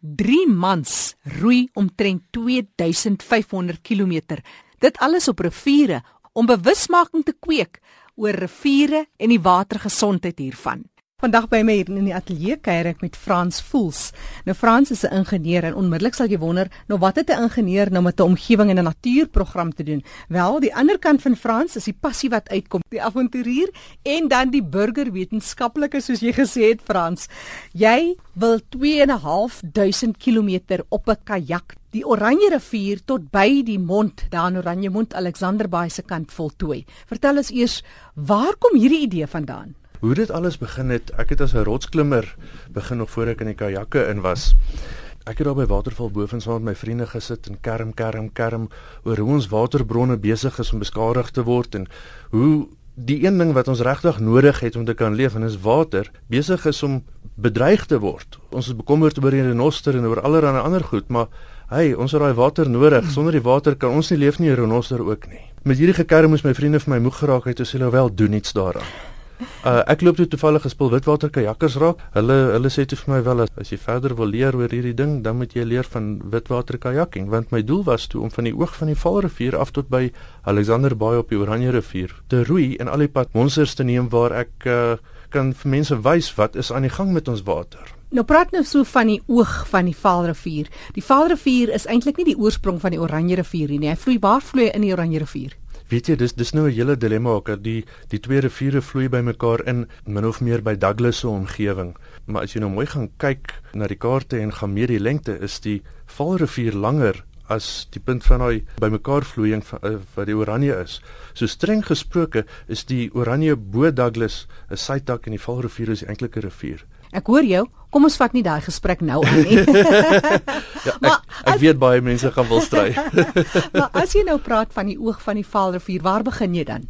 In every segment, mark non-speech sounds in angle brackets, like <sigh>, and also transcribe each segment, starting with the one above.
3 mans roei omtrent 2500 km. Dit alles op riviere om bewusmaking te kweek oor riviere en die watergesondheid hiervan. Vandag by my hier in die ateljee kuier ek met Frans Voels. Nou Frans is 'n ingenieur en onmiddellik sal jy wonder, nou wat het 'n ingenieur nou met 'n omgewing en 'n natuurprogram te doen? Wel, die ander kant van Frans is die passie wat uitkom, die avonturier en dan die burgerwetenskaplike soos jy gesê het Frans. Jy wil 2.500 km op 'n kajak die Oranje rivier tot by die mond daar in Oranje Mond Alexanderbaai se kant voltooi. Vertel ons eers, waar kom hierdie idee vandaan? Hoe dit alles begin het, ek het as 'n rotsklimmer begin nog voor ek in die kajakke in was. Ek het daar by waterval boven saam met my vriende gesit en kerm kerm kerm oor hoe ons waterbronne besig is om beskadig te word en hoe die een ding wat ons regtig nodig het om te kan leef en is water besig is om bedreig te word. Ons is bekommerd oor die renoster en oor allerlei ander goed, maar hey, ons het daai water nodig. Sonder die water kan ons nie leef nie, renoster ook nie. Met hierdie gekerm moes my vriende vir my moeg geraak het, so hulle wel doen iets daaraan. Uh, ek loop toe toevallig gespul witwater kajakkers raak. Hulle hulle sê toe vir my wel as jy verder wil leer oor hierdie ding, dan moet jy leer van witwater kajakking want my doel was toe om van die oog van die Vaalrivier af tot by Alexander Bay op die Oranje rivier te roei en al die pad monsters te neem waar ek uh, kan vir mense wys wat is aan die gang met ons water. Nou praat nou so van die oog van die Vaalrivier. Die Vaalrivier is eintlik nie die oorsprong van die Oranje rivier nie. Hy vloei waar vloei in die Oranje rivier? Weet jy, dis dis nou 'n hele dilemma ook dat die die twee riviere vloei bymekaar in min of meer by Douglas se omgewing. Maar as jy nou mooi gaan kyk na die kaarte en gaan meet die lengte, is die Vaalrivier langer as die punt van daai bymekaar vloeiing uh, wat die Oranje is. So streng gesproke is die Oranje bo Douglas 'n sytak en die Vaalrivier is die eintlike rivier. Ek hoor jou. Kom ons vat nie daai gesprek nou aan nie. <laughs> ja, ek, ek weet baie mense gaan wil stry. <laughs> <laughs> maar as jy nou praat van die oog van die Vaalrivier, waar begin jy dan?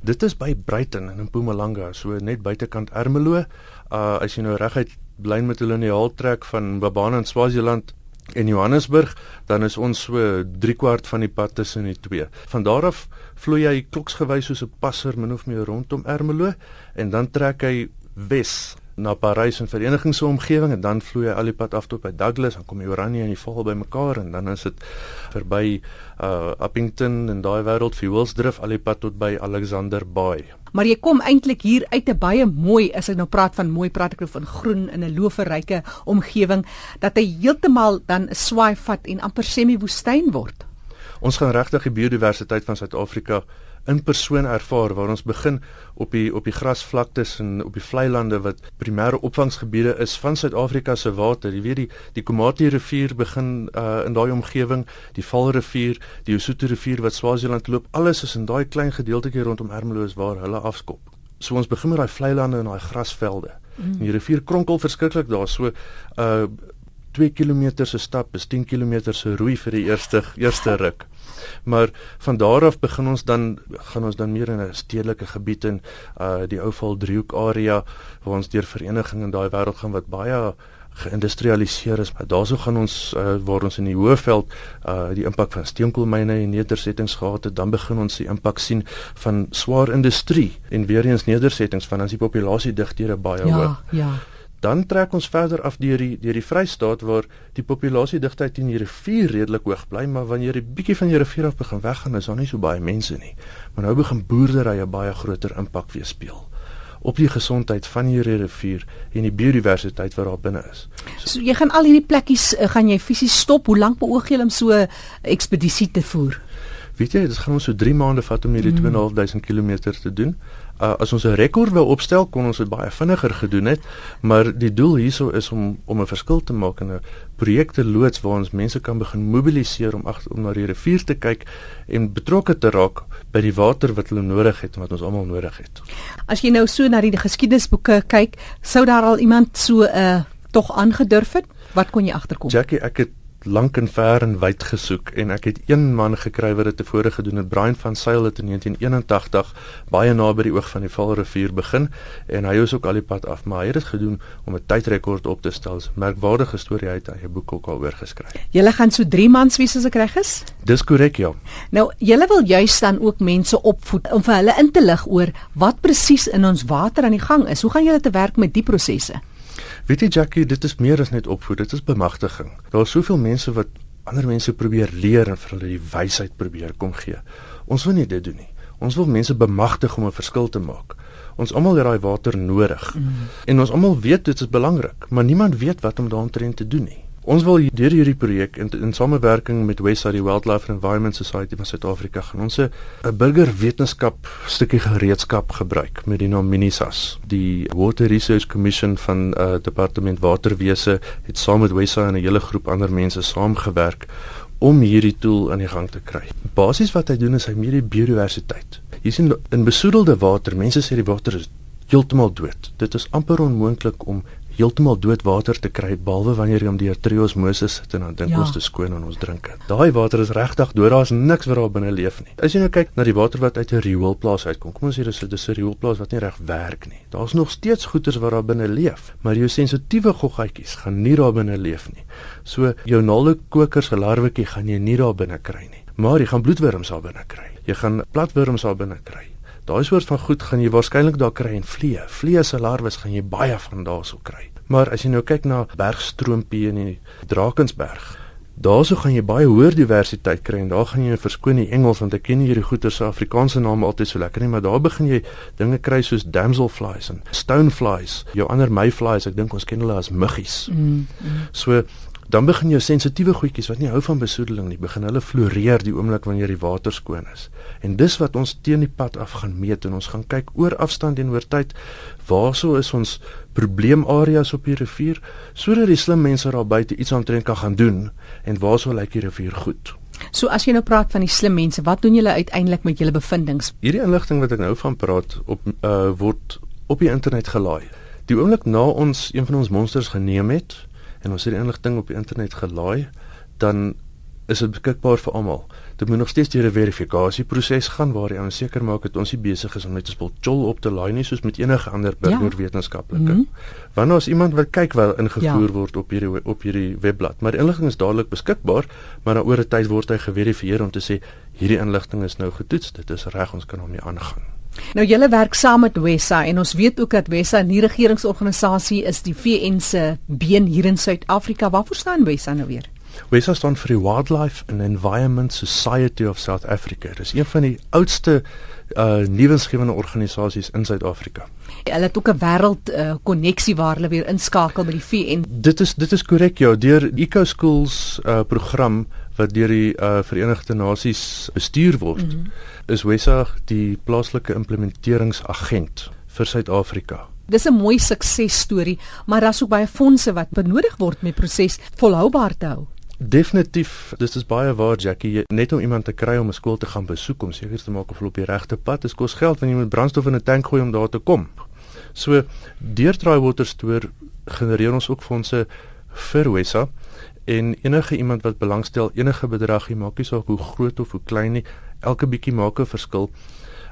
Dit is by Bruiten in Mpumalanga, so net buitekant Ermelo. Uh as jy nou reguit lyn met 'n liniaal trek van Mbabane in Swaziland en Johannesburg, dan is ons so 3 kwart van die pad tussen die twee. Van daar af vloei hy kloksgewys soos 'n passer min of meer rondom Ermelo en dan trek hy wes na Parys en vereniging se omgewing en dan vloei hy al die pad af tot by Douglas en kom die Oranje en die Val by mekaar en dan is dit verby uh Appington en daai wêreld Fuelsdrift al die pad tot by Alexander Bay. Maar jy kom eintlik hier uit 'n baie mooi, as ek nou praat van mooi, praat ek nou van groen in 'n loofryke omgewing dat hy heeltemal dan 'n swaai vat en amper semi-woestyn word. Ons gaan regtig die biodiversiteit van Suid-Afrika in persoon ervaar waar ons begin op die op die grasvlaktes en op die vlei lande wat primêre opvangsgebiede is van Suid-Afrika se water. Jy weet die die Komati rivier begin uh, in daai omgewing, die Vaalrivier, die Lesotho rivier wat Swaziland loop, alles is in daai klein gedeeltjie rondom Ermelo waar hulle afskop. So ons begin met daai vlei lande en daai grasvelde. Mm. Die rivier kronkel verskriklik daar so uh 2 km se stap is 10 km se roei vir die eerste eerste ruk. Maar van daar af begin ons dan gaan ons dan meer in 'n stedelike gebied in uh die Ouval driehoek area waar ons deur verenigings in daai wêreld gaan wat baie geïndustrialiseer is. Maar daarso gaan ons uh, waar ons in die Hoëveld uh die impak van steenkoolmyne en nedersettings gehad het, dan begin ons die impak sien van swaar industrie en weer eens nedersettings van as die populasie digtere baie ja, hoog. Ja, ja. Dan trek ons verder af deur die deur die Vrystaat waar die populasiedigtheid teen die rivier redelik hoog bly, maar wanneer jy 'n bietjie van die rivier af begin weggaan, is daar nie so baie mense nie. Maar nou begin boerderye baie groter impak weer speel op die gesondheid van hierdie rivier en die biodiversiteit wat daar binne is. So, so jy gaan al hierdie plekkies uh, gaan jy fisies stop. Hoe lank beoog jy om so 'n ekspedisie te voer? Weet jy, dit gaan ons so 3 maande vat om hierdie mm. 2.500 km te doen uh, as ons 'n rekord wou opstel, kon ons dit baie vinniger gedoen het, maar die doel hierso is om om 'n verskil te maak in 'n projekte loods waar ons mense kan begin mobiliseer om ag om na die rivier te kyk en betrokke te raak by die water wat hulle nodig het en wat ons almal nodig het. As jy nou so na die geskiedenisboeke kyk, sou daar al iemand so 'n uh, tog aangedurf het? Wat kon jy agterkom? Jackie, ek het lank en ver en wyd gesoek en ek het een man gekry wat dit tevore gedoen het Brian van Sail het in 1981 baie naby die oog van die Vaalrivier begin en hy is ook al die pad af maar hy het dit gedoen om 'n tydrekord op te stel 'n merkwaardige storie uit hy 'n boek ook al oor geskryf. Julle gaan so 3 mans wie as ek reg is? Dis korrek ja. Nou julle wil juist dan ook mense opvoed om vir hulle in te lig oor wat presies in ons water aan die gang is. Hoe gaan julle te werk met die prosesse? Weet jy Jackie, dit is meer as net opvoed, dit is bemagtiging. Daar is soveel mense wat ander mense probeer leer en vir hulle die wysheid probeer kom gee. Ons wil nie dit doen nie. Ons wil mense bemagtig om 'n verskil te maak. Ons almal het daai water nodig. Mm. En ons almal weet dit is belangrik, maar niemand weet wat om daaroor te doen nie. Ons wil deur hierdie projek in, in samewerking met Westside Wildlife and Environment Society van Suid-Afrika gaan ons 'n burgerwetenskap stukkie gereedskap gebruik met die naam Minisas. Die Water Research Commission van uh, Departement Waterwese het saam met Westside en 'n hele groep ander mense saamgewerk om hierdie tool aan die gang te kry. Basies wat hy doen is hy meet die biodiversiteit. Hier sien in besoedelde water, mense sê die water is heeltemal dood. Dit is amper onmoontlik om heeltemal dood water te kry behalwe wanneer jy hom deur triosmosis sit en dan dink ja. ons te skoon en ons drink dit. Daai water is regtig dood. Daar's niks wat daar binne leef nie. As jy nou kyk na die water wat uit 'n rioolplaas uitkom. Kom ons sê dis 'n rioolplaas wat nie reg werk nie. Daar's nog steeds goeters wat daar binne leef, maar jou sensitiewe goggatjies gaan nie daar binne leef nie. So jou naalkokers gelarwetjie gaan jy nie daar binne kry nie. Maar jy gaan bloedwurms daar binne kry. Jy gaan platwurms daar binne kry. Daai soort van goed gaan jy waarskynlik daar kry en vliee. Vliee se larwes gaan jy baie van daarso kry. Maar as jy nou kyk na bergstroompie in die Drakensberg, daarso gaan jy baie hoër diversiteit kry en daar gaan jy verskoon die Engels want ek ken hierdie goeie se Afrikaanse name altyd so lekker nie, maar daar begin jy dinge kry soos damselflies en stoneflies, jou ander mayflies, ek dink ons ken hulle as muggies. Mm, mm. So dan begin jou sensitiewe goedjies wat nie hou van besoedeling nie, begin hulle floreer die oomblik wanneer die water skoon is. En dis wat ons teen die pad af gaan meet en ons gaan kyk oor afstand en oor tyd waarso is ons probleemareas op die rivier sodat die slim mense daar buite iets aantrek kan gaan doen en waarso lyk die rivier goed. So as jy nou praat van die slim mense, wat doen julle uiteindelik met julle bevindinge? Hierdie inligting wat ek nou van praat op uh, word op die internet gelaai. Die oomblik na ons een van ons monsters geneem het, en ons het die inligting op die internet gelaai, dan is dit beskikbaar vir almal. Dit moet nog steeds deur 'n verifikasieproses gaan waar jy seker maak dat ons nie besig is om net 'n spul chol op te laai nie soos met enige ander burgerwetenskaplike. Ja. Mm -hmm. Wanneer as iemand wil kyk wat ingevoer ja. word op hierdie op hierdie webblad, maar die inligting is dadelik beskikbaar, maar na oor 'n tyd word hy geverifieer om te sê hierdie inligting is nou getoets, dit is reg, ons kan hom mee aangaan. Nou julle werk saam met Wessa en ons weet ook dat Wessa 'n regeringsorganisasie is, die VN se been hier in Suid-Afrika. Waarvoor staan Wessa nou weer? Wessa staan vir die Wildlife and Environment Society of South Africa. Dit is een van die oudste uh nuwensgewende organisasies in Suid-Afrika. Hulle het ook 'n wêreld uh, koneksie waar hulle weer inskakel by die VN. Dit is dit is korrek ja, deur Eco Schools uh program wat deur die uh, Verenigde Nasies bestuur word, mm -hmm. is WESA die plaaslike implementeringsagent vir Suid-Afrika. Dis 'n mooi suksesstorie, maar daar's ook baie fondse wat benodig word om die proses volhoubaar te hou. Definitief, dis is baie waar Jackie, net om iemand te kry om 'n skool te gaan besoek om seker te maak of hulle op die regte pad is, kos geld want jy moet brandstof in 'n tank gooi om daar te kom. So deur Drywater Store genereer ons ook fondse vir WESA en enige iemand wat belangstel enige bedrag nie maak nie saak hoe groot of hoe klein nie elke bietjie maak 'n verskil.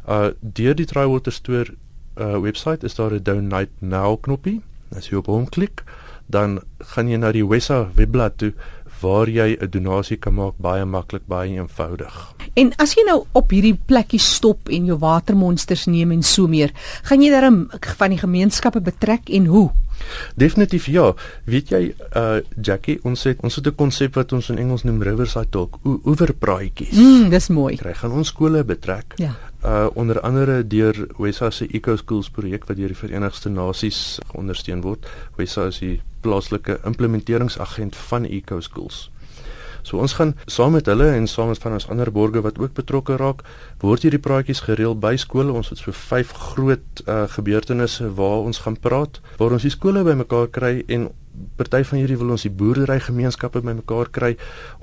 Uh deur die Trywater Store uh webwerf is daar 'n donate now knoppie. As jy op hom klik, dan gaan jy na die Wessa webblad toe waar jy 'n donasie kan maak baie maklik, baie eenvoudig. En as jy nou op hierdie plekkie stop en jou watermonsters neem en so meer, gaan jy dan van die gemeenskappe betrek en hoe? Definitief ja. Weet jy uh Jackie, ons het ons het 'n konsep wat ons in Engels noem Riverside Talk, oeverpraatjies. Mm, dis mooi. Kry gaan ons skole betrek. Ja. Uh onder andere deur WESA se Eco Schools projek wat deur die Verenigde Nasies geondersteun word. WESA is die plaaslike implementeringsagent van Eco Schools. So ons gaan saam met hulle en saam met van ons ander borgers wat ook betrokke raak, word hierdie praatjies gereël by skole. Ons het so vyf groot uh, gebeurtenisse waar ons gaan praat, waar ons die skole bymekaar kry en party van hierdie wil ons die boerdery gemeenskappe bymekaar kry.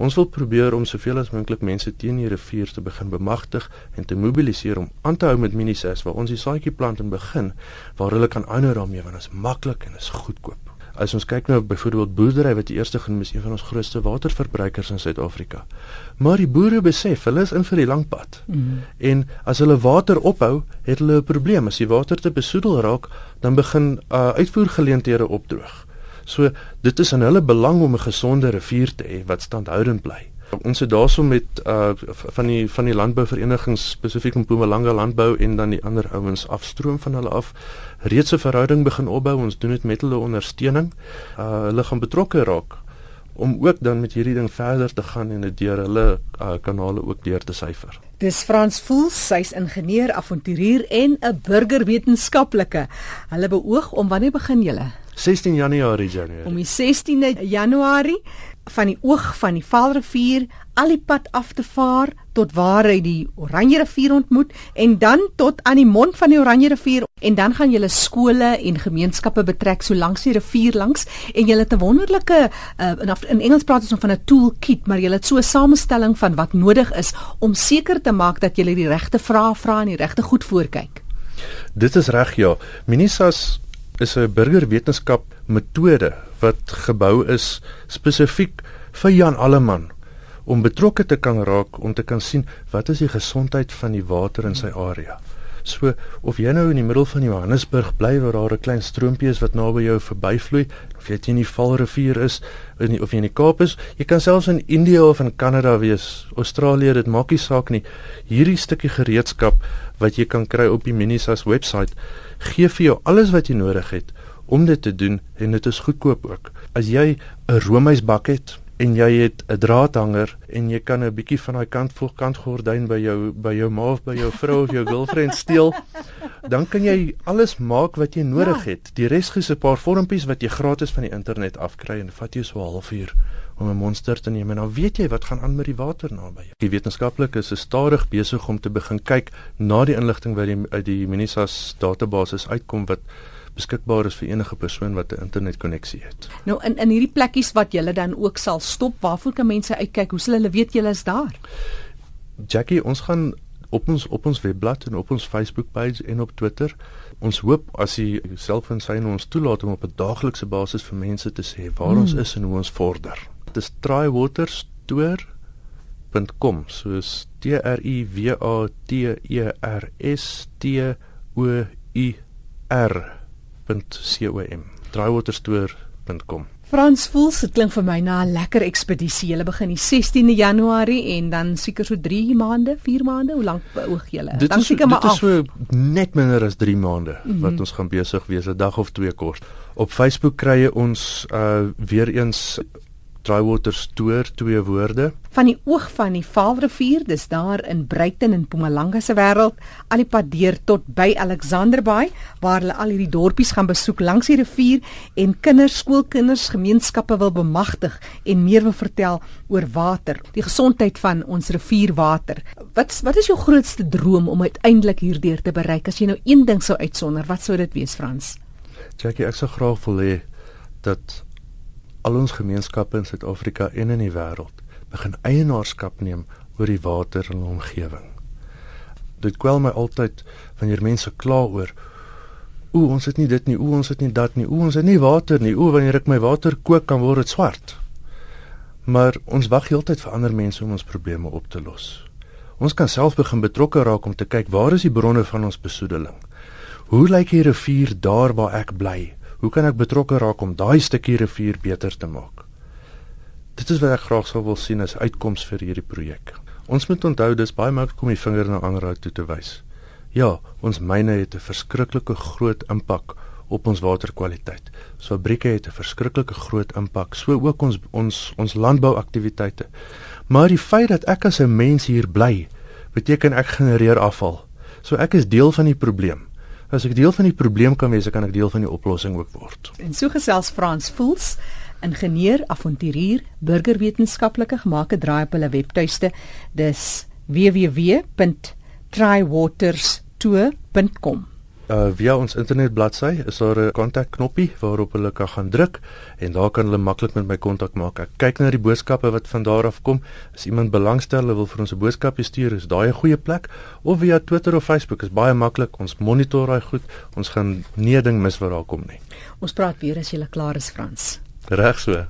Ons wil probeer om soveel as moontlik mense teen die rivier te begin bemagtig en te mobiliseer om aan te hou met minisas waar ons die saadjie plant en begin waar hulle kan aanhou daarmee want dit is maklik en is goedkoop. As ons kyk nou byvoorbeeld boerdery wat die eerste genoem is een van ons grootste waterverbruikers in Suid-Afrika. Maar die boere besef, hulle is in vir die lang pad. Mm. En as hulle water ophou, het hulle 'n probleem. As die water te besoedel raak, dan begin uh, uitvoergeleenthede opdroog. So dit is in hulle belang om 'n gesonde rivier te hê wat standhoudend bly. Ons het daarso met uh van die van die landbouverenigings spesifiek in Mpumalanga landbou en dan die ander ouens afstroom van hulle af reeds 'n verhouding begin opbou. Ons doen dit met hulle ondersteuning. Uh hulle gaan betrokke raak om ook dan met hierdie ding verder te gaan en dit deur hulle uh, kanale ook deur te syfer. Dis Frans Voels, hy's ingenieur, avonturier en 'n burgerwetenskaplike. Hulle beoog om wanneer begin julle? 16 Januarie Januarie. Om die 16de Januarie van die oog van die Vaalrivier al die pad af te vaar tot waar hy die Oranje rivier ontmoet en dan tot aan die mond van die Oranje rivier en dan gaan julle skole en gemeenskappe betrek so langs die rivier langs en julle het 'n wonderlike uh, in, in Engels praat ons van 'n toolkit maar julle het so 'n samestelling van wat nodig is om seker te maak dat julle die regte vrae vra en die regte goed voorkyk. Dit is reg ja. Minisas is 'n burgerwetenskap metode wat gebou is spesifiek vir Jan Alleman om betrokke te kan raak om te kan sien wat is die gesondheid van die water in sy area. So of jy nou in die middel van Johannesburg bly waar daar 'n klein stroompie is wat naby jou verbyvloei, of jy in die Vaalrivier is die, of jy in die Kaap is, jy kan selfs in Indië of in Kanada wees, Australië, dit maak nie saak nie. Hierdie stukkie gereedskap wat jy kan kry op die Minisas webwerf gee vir jou alles wat jy nodig het om dit te doen en dit is goedkoop ook. As jy 'n roomhuisbak het en jy het 'n draadhanger en jy kan 'n bietjie van daai kant voor kant gordyn by jou by jou ma of by jou vrou of jou <laughs> girlfriend steel, dan kan jy alles maak wat jy nodig ja. het. Die res gee 'n paar vormpies wat jy gratis van die internet afkry en vat jou so 'n halfuur om 'n monster te neem en dan weet jy wat gaan aan met die water naby jou. Die wetenskaplikes is stadig besig om te begin kyk na die inligting wat die, uit die Minisas database uitkom wat beskikbaar is vir enige persoon wat 'n internetkonneksie het. Nou in in hierdie plekkies wat julle dan ook sal stop, waarvoor kan mense uitkyk? Hoe sal hulle weet julle is daar? Jackie, ons gaan op ons op ons webblad en op ons Facebook page en op Twitter. Ons hoop as jy self en sy ons toelaat om op 'n daaglikse basis vir mense te sê waar hmm. ons is en hoe ons vorder. Dit is trywaterstore.com soos T R I W A T E R S T O U R www.draaiwaterstore.com. draaiwaterstore.com. Frans Voels, dit klink vir my na 'n lekker ekspedisie. Julle begin die 16de Januarie en dan seker so 3 maande, 4 maande. Hoe lank beoog julle? Dan seker maar af. Dit is so net minder as 3 maande mm -hmm. wat ons gaan besig wees, 'n dag of twee kort. Op Facebook kry jy ons uh weer eens Drywater stoor twee woorde. Van die oog van die Vaalrivier, dis daar in Bruiten en Mpumalanga se wêreld, al die pad deur tot by Alexanderbaai waar hulle al hierdie dorpies gaan besoek langs die rivier en kinders, skoolkinders, gemeenskappe wil bemagtig en meer wil vertel oor water, die gesondheid van ons rivierwater. Wat wat is jou grootste droom om uiteindelik hierdeur te bereik? As jy nou een ding sou uitsonder, wat sou dit wees, Frans? Jackie, ek sou graag wil hê dat al ons gemeenskappe in Suid-Afrika en in die wêreld begin eienaarskap neem oor die water in hul omgewing. Dit kwel my altyd wanneer mense kla oor o, ons het nie dit nie, o, ons het nie dat nie, o, ons het nie water nie, o, wanneer ek my water kook kan word dit swart. Maar ons wag heeltyd vir ander mense om ons probleme op te los. Ons kan self begin betrokke raak om te kyk waar is die bronne van ons besoedeling? Hoe lyk die rivier daar waar ek bly? Hoe kan ek betrokke raak om daai stukkie rivier beter te maak? Dit is wat ek graag sou wil sien as uitkoms vir hierdie projek. Ons moet onthou dis baie maklik om die vinger na ander toe te wys. Ja, ons myne het 'n verskriklike groot impak op ons waterkwaliteit. Ons fabrieke het 'n verskriklike groot impak, so ook ons ons ons landbouaktiwiteite. Maar die feit dat ek as 'n mens hier bly, beteken ek genereer afval. So ek is deel van die probleem. As ek deel van die probleem kan wees, kan ek deel van die oplossing ook word. En so gesels Frans Voels, ingenieur, avonturier, burgerwetenskaplike gemaak 'n draai op hulle webtuiste. Dis www.trywaters2.com uh, via ons internetbladsy is daar 'n kontakknoppie waarop hulle kan gaan druk en daar kan hulle maklik met my kontak maak. Ek kyk na die boodskappe wat van daar af kom. As iemand belangstel, hulle wil vir ons 'n boodskapie stuur, is daai 'n goeie plek of via Twitter of Facebook is baie maklik. Ons monitor daai goed. Ons gaan nie ding mis wat daar kom nie. Ons praat weer as jy klaar is, Frans. Reg so.